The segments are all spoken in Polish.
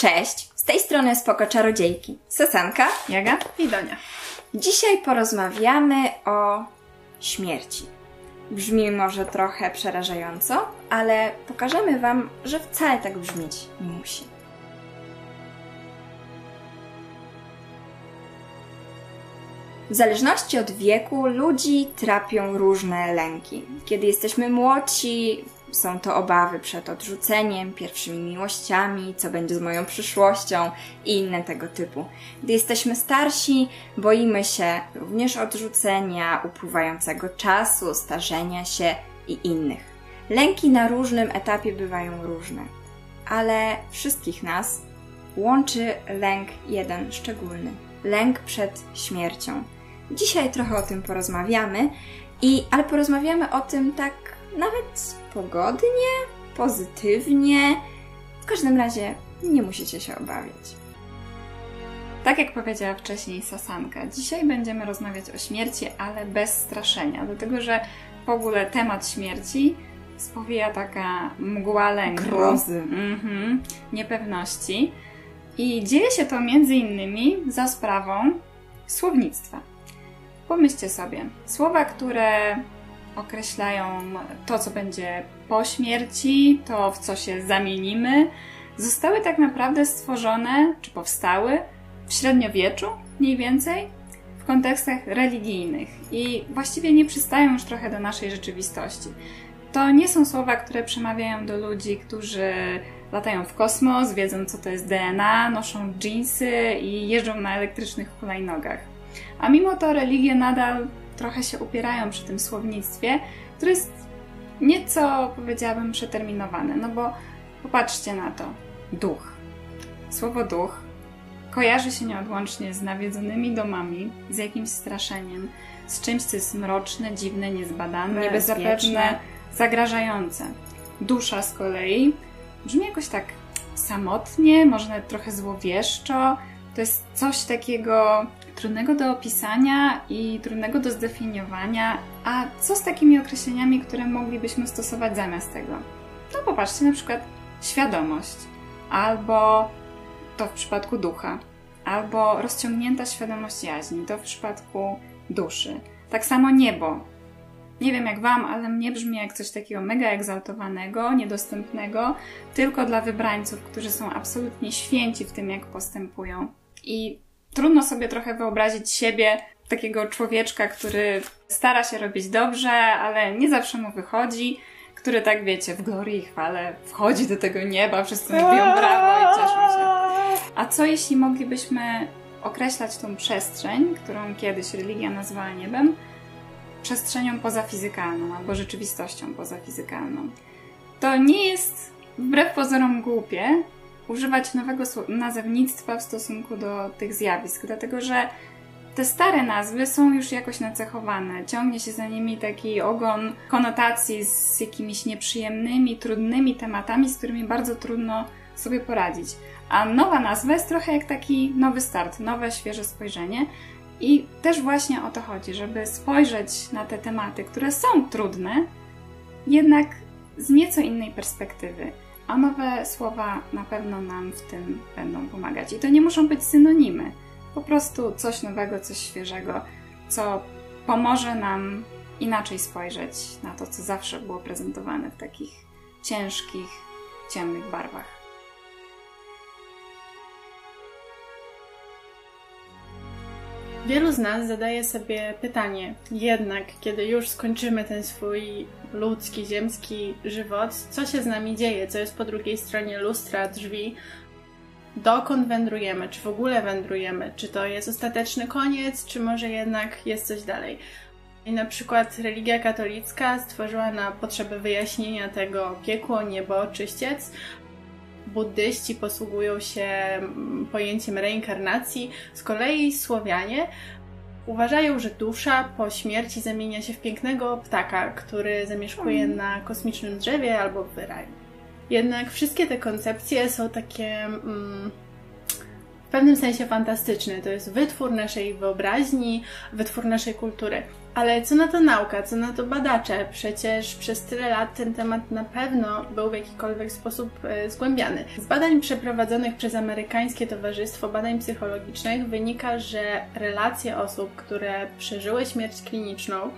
Cześć, z tej strony Spoko Czarodziejki. Sosanka. Jaga i Donia. Dzisiaj porozmawiamy o śmierci. Brzmi może trochę przerażająco, ale pokażemy Wam, że wcale tak brzmieć nie musi. W zależności od wieku ludzi trapią różne lęki. Kiedy jesteśmy młodsi, są to obawy przed odrzuceniem, pierwszymi miłościami, co będzie z moją przyszłością i inne tego typu. Gdy jesteśmy starsi, boimy się również odrzucenia, upływającego czasu, starzenia się i innych. Lęki na różnym etapie bywają różne, ale wszystkich nas łączy lęk jeden szczególny lęk przed śmiercią. Dzisiaj trochę o tym porozmawiamy, i, ale porozmawiamy o tym tak nawet pogodnie, pozytywnie. W każdym razie nie musicie się obawiać. Tak jak powiedziała wcześniej Sasanka, dzisiaj będziemy rozmawiać o śmierci, ale bez straszenia, dlatego że w ogóle temat śmierci spowija taka mgła lęku, grozy, mhm, niepewności. I dzieje się to między innymi za sprawą słownictwa. Pomyślcie sobie, słowa, które określają to, co będzie po śmierci, to w co się zamienimy, zostały tak naprawdę stworzone, czy powstały w średniowieczu mniej więcej, w kontekstach religijnych i właściwie nie przystają już trochę do naszej rzeczywistości. To nie są słowa, które przemawiają do ludzi, którzy latają w kosmos, wiedzą co to jest DNA, noszą dżinsy i jeżdżą na elektrycznych hulajnogach. A mimo to religie nadal trochę się upierają przy tym słownictwie, które jest nieco, powiedziałabym, przeterminowane. No bo popatrzcie na to. Duch. Słowo duch kojarzy się nieodłącznie z nawiedzonymi domami, z jakimś straszeniem, z czymś, co jest mroczne, dziwne, niezbadane, niebezpieczne, zapewne zagrażające. Dusza z kolei brzmi jakoś tak samotnie, może nawet trochę złowieszczo. To jest coś takiego trudnego do opisania i trudnego do zdefiniowania. A co z takimi określeniami, które moglibyśmy stosować zamiast tego? No popatrzcie, na przykład świadomość, albo to w przypadku ducha, albo rozciągnięta świadomość jaźni, to w przypadku duszy. Tak samo niebo. Nie wiem jak Wam, ale mnie brzmi jak coś takiego mega egzaltowanego, niedostępnego, tylko dla wybrańców, którzy są absolutnie święci w tym, jak postępują. I trudno sobie trochę wyobrazić siebie, takiego człowieczka, który stara się robić dobrze, ale nie zawsze mu wychodzi, który tak wiecie, w glorii i chwale wchodzi do tego nieba, wszyscy mu biją brawo i cieszą się. A co jeśli moglibyśmy określać tą przestrzeń, którą kiedyś religia nazwała niebem, przestrzenią pozafizykalną albo rzeczywistością pozafizykalną? To nie jest wbrew pozorom głupie, używać nowego nazewnictwa w stosunku do tych zjawisk, dlatego że te stare nazwy są już jakoś nacechowane. Ciągnie się za nimi taki ogon konotacji z jakimiś nieprzyjemnymi, trudnymi tematami, z którymi bardzo trudno sobie poradzić. A nowa nazwa jest trochę jak taki nowy start, nowe, świeże spojrzenie. I też właśnie o to chodzi, żeby spojrzeć na te tematy, które są trudne, jednak z nieco innej perspektywy a nowe słowa na pewno nam w tym będą pomagać. I to nie muszą być synonimy, po prostu coś nowego, coś świeżego, co pomoże nam inaczej spojrzeć na to, co zawsze było prezentowane w takich ciężkich, ciemnych barwach. Wielu z nas zadaje sobie pytanie, jednak kiedy już skończymy ten swój ludzki, ziemski żywot, co się z nami dzieje, co jest po drugiej stronie lustra, drzwi, dokąd wędrujemy, czy w ogóle wędrujemy, czy to jest ostateczny koniec, czy może jednak jest coś dalej. I na przykład religia katolicka stworzyła na potrzeby wyjaśnienia tego piekło, niebo, czyściec, buddyści posługują się mm, pojęciem reinkarnacji, z kolei Słowianie uważają, że dusza po śmierci zamienia się w pięknego ptaka, który zamieszkuje mm. na kosmicznym drzewie albo w raju. Jednak wszystkie te koncepcje są takie mm, w pewnym sensie fantastyczny. To jest wytwór naszej wyobraźni, wytwór naszej kultury. Ale co na to nauka, co na to badacze? Przecież przez tyle lat ten temat na pewno był w jakikolwiek sposób e, zgłębiany. Z badań przeprowadzonych przez amerykańskie Towarzystwo Badań Psychologicznych wynika, że relacje osób, które przeżyły śmierć kliniczną,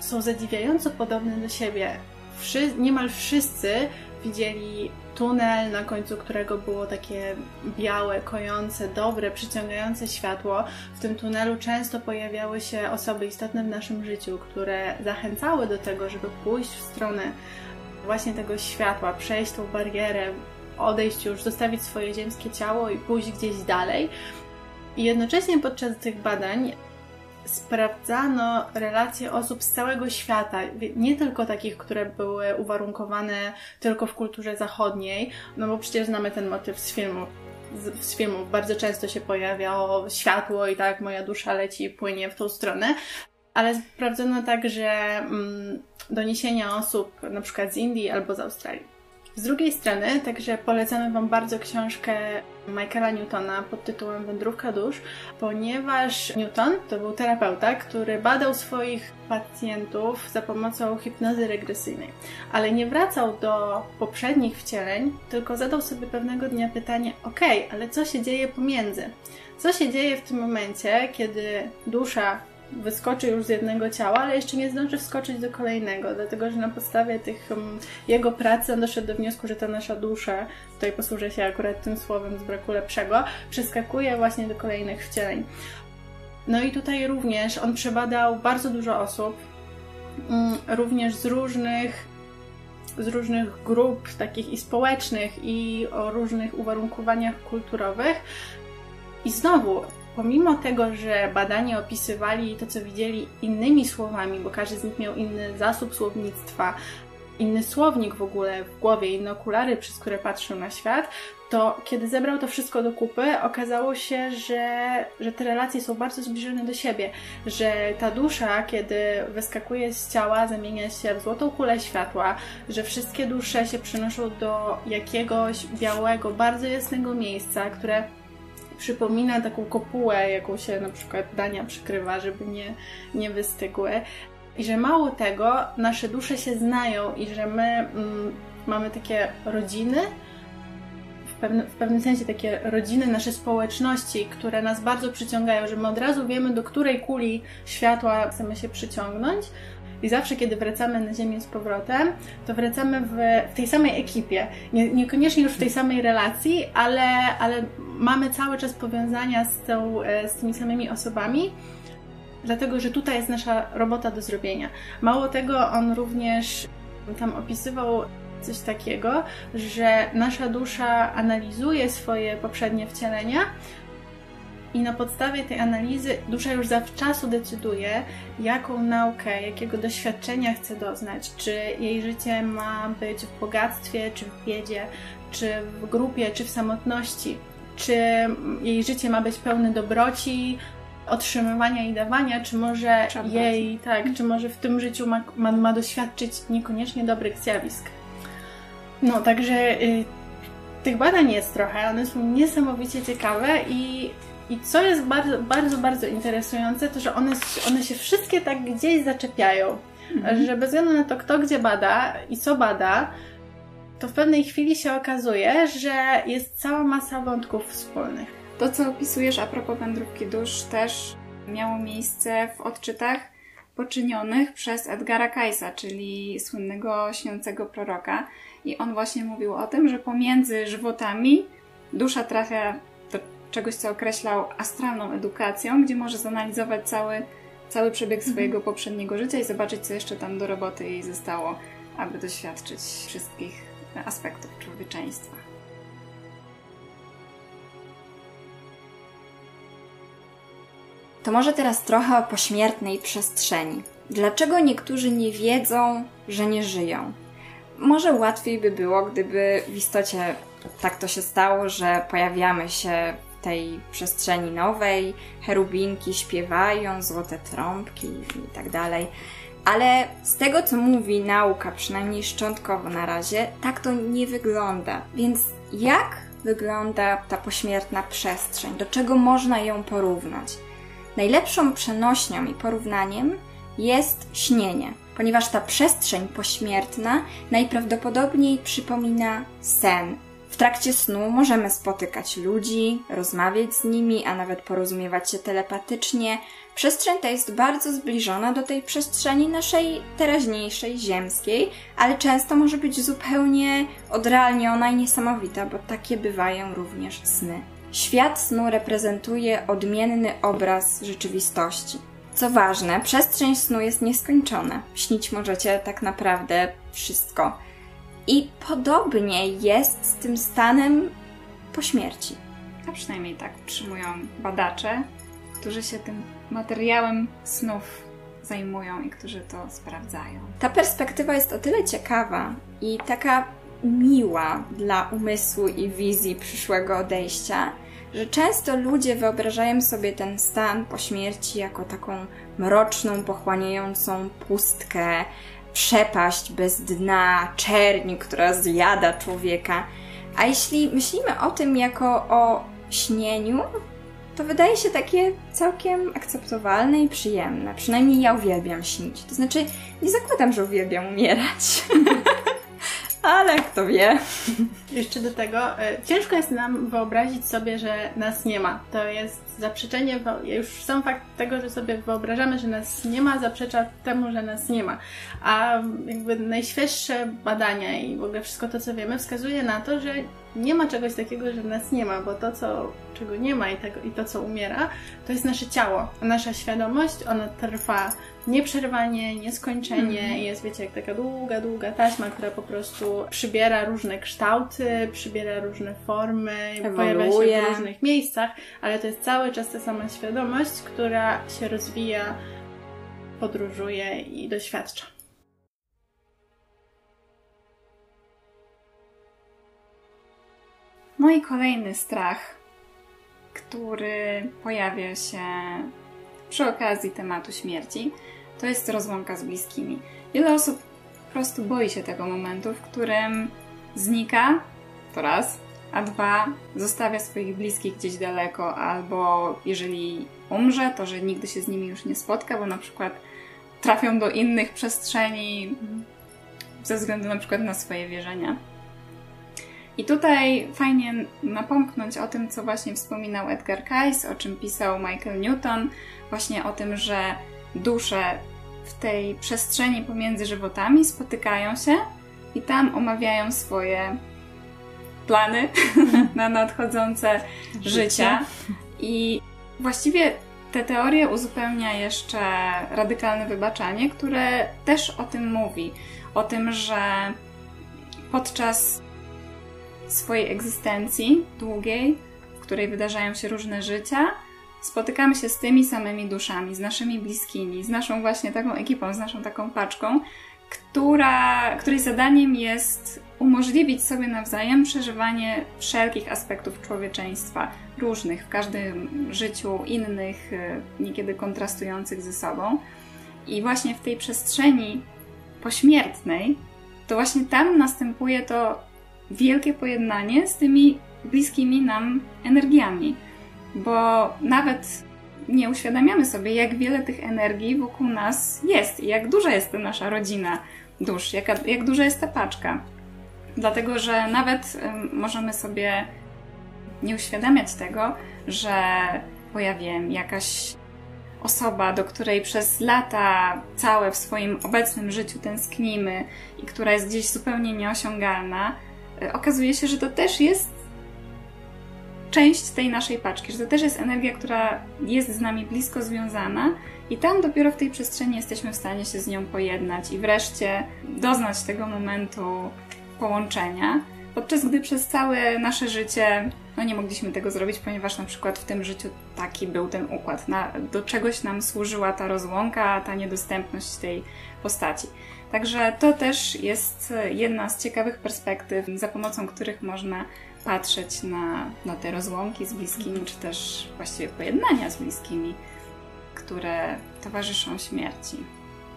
są zadziwiająco podobne do siebie. Wszy niemal wszyscy widzieli tunel, na końcu którego było takie białe, kojące, dobre, przyciągające światło. W tym tunelu często pojawiały się osoby istotne w naszym życiu, które zachęcały do tego, żeby pójść w stronę właśnie tego światła, przejść tą barierę, odejść już, zostawić swoje ziemskie ciało i pójść gdzieś dalej. I jednocześnie podczas tych badań sprawdzano relacje osób z całego świata, nie tylko takich, które były uwarunkowane tylko w kulturze zachodniej, no bo przecież znamy ten motyw z filmu. Z, z filmów bardzo często się pojawiało światło i tak moja dusza leci i płynie w tą stronę, ale sprawdzono także mm, doniesienia osób na przykład z Indii albo z Australii. Z drugiej strony, także polecamy Wam bardzo książkę Michaela Newtona pod tytułem Wędrówka dusz, ponieważ Newton to był terapeuta, który badał swoich pacjentów za pomocą hipnozy regresyjnej, ale nie wracał do poprzednich wcieleń, tylko zadał sobie pewnego dnia pytanie: OK, ale co się dzieje pomiędzy? Co się dzieje w tym momencie, kiedy dusza wyskoczy już z jednego ciała, ale jeszcze nie zdąży wskoczyć do kolejnego, dlatego że na podstawie tych um, jego pracy on doszedł do wniosku, że ta nasza dusza, tutaj posłużę się akurat tym słowem z braku lepszego, przeskakuje właśnie do kolejnych wcieleń. No i tutaj również on przebadał bardzo dużo osób, um, również z różnych z różnych grup takich i społecznych i o różnych uwarunkowaniach kulturowych. I znowu pomimo tego, że badani opisywali to, co widzieli innymi słowami, bo każdy z nich miał inny zasób słownictwa, inny słownik w ogóle w głowie, inne okulary, przez które patrzył na świat, to kiedy zebrał to wszystko do kupy, okazało się, że, że te relacje są bardzo zbliżone do siebie, że ta dusza, kiedy wyskakuje z ciała, zamienia się w złotą kulę światła, że wszystkie dusze się przenoszą do jakiegoś białego, bardzo jasnego miejsca, które przypomina taką kopułę, jaką się na przykład dania przykrywa, żeby nie, nie wystygły. I że mało tego, nasze dusze się znają i że my mm, mamy takie rodziny, w pewnym, w pewnym sensie takie rodziny, nasze społeczności, które nas bardzo przyciągają, że my od razu wiemy, do której kuli światła chcemy się przyciągnąć. I zawsze, kiedy wracamy na Ziemię z powrotem, to wracamy w, w tej samej ekipie. Nie, niekoniecznie już w tej samej relacji, ale, ale mamy cały czas powiązania z, tą, e, z tymi samymi osobami dlatego że tutaj jest nasza robota do zrobienia. Mało tego, on również tam opisywał coś takiego, że nasza dusza analizuje swoje poprzednie wcielenia i na podstawie tej analizy dusza już zawczasu decyduje, jaką naukę, jakiego doświadczenia chce doznać. Czy jej życie ma być w bogactwie, czy w biedzie, czy w grupie, czy w samotności. Czy jej życie ma być pełne dobroci, otrzymywania i dawania, czy może jej, tak, czy może w tym życiu ma, ma, ma doświadczyć niekoniecznie dobrych zjawisk. No, także y, tych badań jest trochę, one są niesamowicie ciekawe i i co jest bardzo, bardzo, bardzo interesujące, to że one, one się wszystkie tak gdzieś zaczepiają. Mhm. Że bez względu na to, kto gdzie bada i co bada, to w pewnej chwili się okazuje, że jest cała masa wątków wspólnych. To, co opisujesz a propos wędrówki dusz, też miało miejsce w odczytach poczynionych przez Edgara Kajsa, czyli słynnego śniącego proroka. I on właśnie mówił o tym, że pomiędzy żywotami dusza trafia czegoś, co określał astralną edukacją, gdzie może zanalizować cały, cały przebieg mhm. swojego poprzedniego życia i zobaczyć, co jeszcze tam do roboty jej zostało, aby doświadczyć wszystkich aspektów człowieczeństwa. To może teraz trochę o pośmiertnej przestrzeni. Dlaczego niektórzy nie wiedzą, że nie żyją? Może łatwiej by było, gdyby w istocie tak to się stało, że pojawiamy się tej przestrzeni nowej, cherubinki śpiewają, złote trąbki i tak dalej. Ale z tego, co mówi nauka, przynajmniej szczątkowo na razie, tak to nie wygląda. Więc jak wygląda ta pośmiertna przestrzeń, do czego można ją porównać. Najlepszą przenośnią i porównaniem jest śnienie, ponieważ ta przestrzeń pośmiertna najprawdopodobniej przypomina sen. W trakcie snu możemy spotykać ludzi, rozmawiać z nimi, a nawet porozumiewać się telepatycznie. Przestrzeń ta jest bardzo zbliżona do tej przestrzeni naszej teraźniejszej, ziemskiej, ale często może być zupełnie odrealniona i niesamowita, bo takie bywają również sny. Świat snu reprezentuje odmienny obraz rzeczywistości. Co ważne, przestrzeń snu jest nieskończona. Śnić możecie tak naprawdę wszystko. I podobnie jest z tym stanem po śmierci. A przynajmniej tak utrzymują badacze, którzy się tym materiałem snów zajmują i którzy to sprawdzają. Ta perspektywa jest o tyle ciekawa i taka miła dla umysłu i wizji przyszłego odejścia, że często ludzie wyobrażają sobie ten stan po śmierci jako taką mroczną, pochłaniającą pustkę, przepaść bez dna, czerń, która zjada człowieka. A jeśli myślimy o tym jako o śnieniu, to wydaje się takie całkiem akceptowalne i przyjemne. Przynajmniej ja uwielbiam śnić. To znaczy, nie zakładam, że uwielbiam umierać. Ale kto wie. Jeszcze do tego, e, ciężko jest nam wyobrazić sobie, że nas nie ma. To jest zaprzeczenie, już sam fakt tego, że sobie wyobrażamy, że nas nie ma, zaprzecza temu, że nas nie ma. A jakby najświeższe badania i w ogóle wszystko to, co wiemy, wskazuje na to, że nie ma czegoś takiego, że nas nie ma, bo to, co, czego nie ma i, tego, i to, co umiera, to jest nasze ciało. Nasza świadomość, ona trwa nieprzerwanie, nieskończenie mm. jest, wiecie, jak taka długa, długa taśma, która po prostu przybiera różne kształty, przybiera różne formy, Ewoluuje. pojawia się w różnych miejscach, ale to jest cały czas ta sama świadomość, która się rozwija, podróżuje i doświadcza. No i kolejny strach, który pojawia się przy okazji tematu śmierci, to jest rozłąka z bliskimi. Wiele osób po prostu boi się tego momentu, w którym znika, to raz, a dwa, zostawia swoich bliskich gdzieś daleko, albo jeżeli umrze, to że nigdy się z nimi już nie spotka, bo na przykład trafią do innych przestrzeni ze względu na przykład na swoje wierzenia. I tutaj fajnie napomknąć o tym, co właśnie wspominał Edgar Cayce, o czym pisał Michael Newton, właśnie o tym, że dusze w tej przestrzeni pomiędzy żywotami spotykają się i tam omawiają swoje plany na nadchodzące życie. życia. I właściwie tę teorię uzupełnia jeszcze radykalne wybaczanie, które też o tym mówi. O tym, że podczas swojej egzystencji długiej, w której wydarzają się różne życia, spotykamy się z tymi samymi duszami, z naszymi bliskimi, z naszą właśnie taką ekipą, z naszą taką paczką, która, której zadaniem jest umożliwić sobie nawzajem przeżywanie wszelkich aspektów człowieczeństwa, różnych, w każdym życiu innych, e, niekiedy kontrastujących ze sobą. I właśnie w tej przestrzeni pośmiertnej, to właśnie tam następuje to wielkie pojednanie z tymi bliskimi nam energiami, bo nawet nie uświadamiamy sobie, jak wiele tych energii wokół nas jest i jak duża jest ta nasza rodzina dusz, jak, jak duża jest ta paczka. Dlatego, że nawet możemy sobie nie uświadamiać tego, że pojawi jakaś osoba, do której przez lata całe w swoim obecnym życiu tęsknimy i która jest gdzieś zupełnie nieosiągalna, e, okazuje się, że to też jest część tej naszej paczki, że to też jest energia, która jest z nami blisko związana i tam dopiero w tej przestrzeni jesteśmy w stanie się z nią pojednać i wreszcie doznać tego momentu połączenia, podczas gdy przez całe nasze życie no nie mogliśmy tego zrobić, ponieważ na przykład w tym życiu taki był ten układ. Na, do czegoś nam służyła ta rozłąka, ta niedostępność tej postaci. Także to też jest jedna z ciekawych perspektyw, za pomocą których można patrzeć na, na te rozłąki z bliskimi, czy też właściwie pojednania z bliskimi, które towarzyszą śmierci.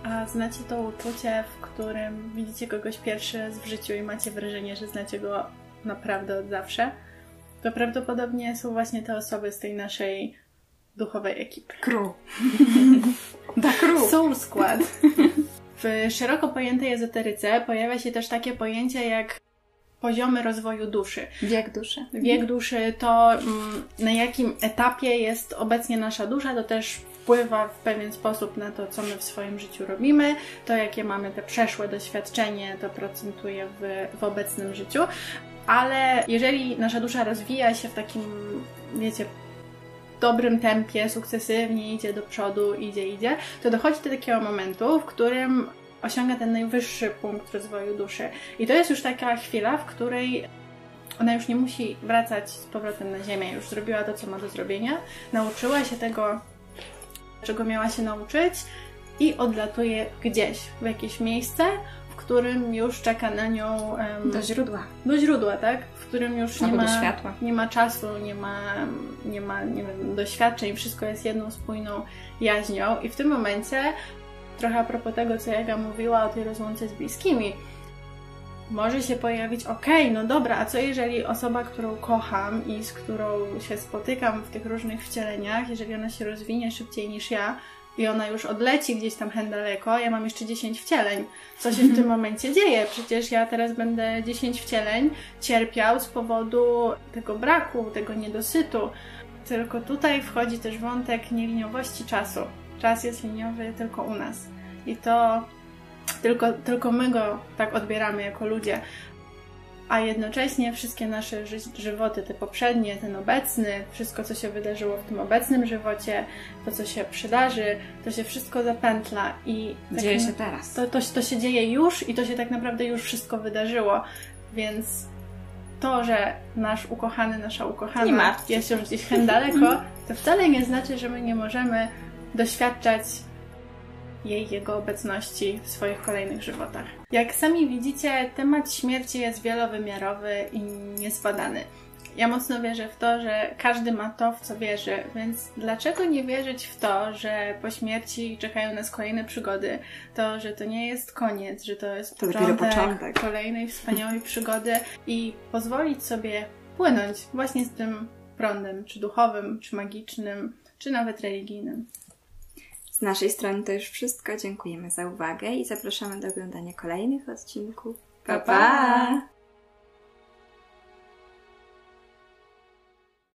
A znacie to uczucie, w którym widzicie kogoś pierwszy raz w życiu i macie wrażenie, że znacie go naprawdę od zawsze? to prawdopodobnie są właśnie te osoby z tej naszej duchowej ekipy. Crew. Da crew. Soul Squad. W szeroko pojętej ezoteryce pojawia się też takie pojęcie jak poziomy rozwoju duszy. Wiek duszy. Wiek duszy to mm, na jakim etapie jest obecnie nasza dusza, to też wpływa w pewien sposób na to, co my w swoim życiu robimy, to jakie mamy te przeszłe doświadczenie, to procentuje w, w obecnym życiu. Ale jeżeli nasza dusza rozwija się w takim, wiecie, dobrym tempie, sukcesywnie idzie do przodu, idzie, idzie, to dochodzi do takiego momentu, w którym osiąga ten najwyższy punkt rozwoju duszy. I to jest już taka chwila, w której ona już nie musi wracać z powrotem na ziemię, już zrobiła to, co ma do zrobienia, nauczyła się tego, czego miała się nauczyć i odlatuje gdzieś, w jakieś miejsce, w którym już czeka na nią um, Do źródła. do źródła, tak? W którym już nie Albo ma, światła. nie ma czasu, nie ma, nie ma nie wiem, doświadczeń, wszystko jest jedną spójną jaźnią. I w tym momencie, trochę a propos tego, co Jaga mówiła o tej rozłące z bliskimi, może się pojawić, okej, no dobra, a co jeżeli osoba, którą kocham i z którą się spotykam w tych różnych wcieleniach, jeżeli ona się rozwinie szybciej niż ja i ona już odleci gdzieś tam hen daleko, ja mam jeszcze 10 wcieleń. Co się w tym momencie dzieje? Przecież ja teraz będę 10 wcieleń cierpiał z powodu tego braku, tego niedosytu. Tylko tutaj wchodzi też wątek nieliniowości czasu. Czas jest liniowy tylko u nas. I to tylko, tylko my go tak odbieramy jako ludzie. A jednocześnie wszystkie nasze ży żywoty, te poprzednie, ten obecny, wszystko co się wydarzyło w tym obecnym żywocie, to co się przydarzy, to się wszystko zapętla i Dzieje takim- się teraz. to, to, to się dzieje już i to się tak naprawdę już wszystko wydarzyło. Więc to, że nasz ukochany, nasza ukochana jest już gdzieś hen daleko, to wcale nie znaczy, że my nie możemy doświadczać jej, jego obecności w swoich kolejnych żywotach. Jak sami widzicie, temat śmierci jest wielowymiarowy i niezbadany. Ja mocno wierzę w to, że każdy ma to, w co wierzy, więc dlaczego nie wierzyć w to, że po śmierci czekają nas kolejne przygody, to, że to nie jest koniec, że to jest To początek. kolejnej wspaniałej przygody i pozwolić sobie płynąć właśnie z tym prądem, czy duchowym, czy magicznym, czy nawet religijnym. Z naszej strony to już wszystko. Dziękujemy za uwagę i zapraszamy do oglądania kolejnych odcinków. Pa, pa! pa!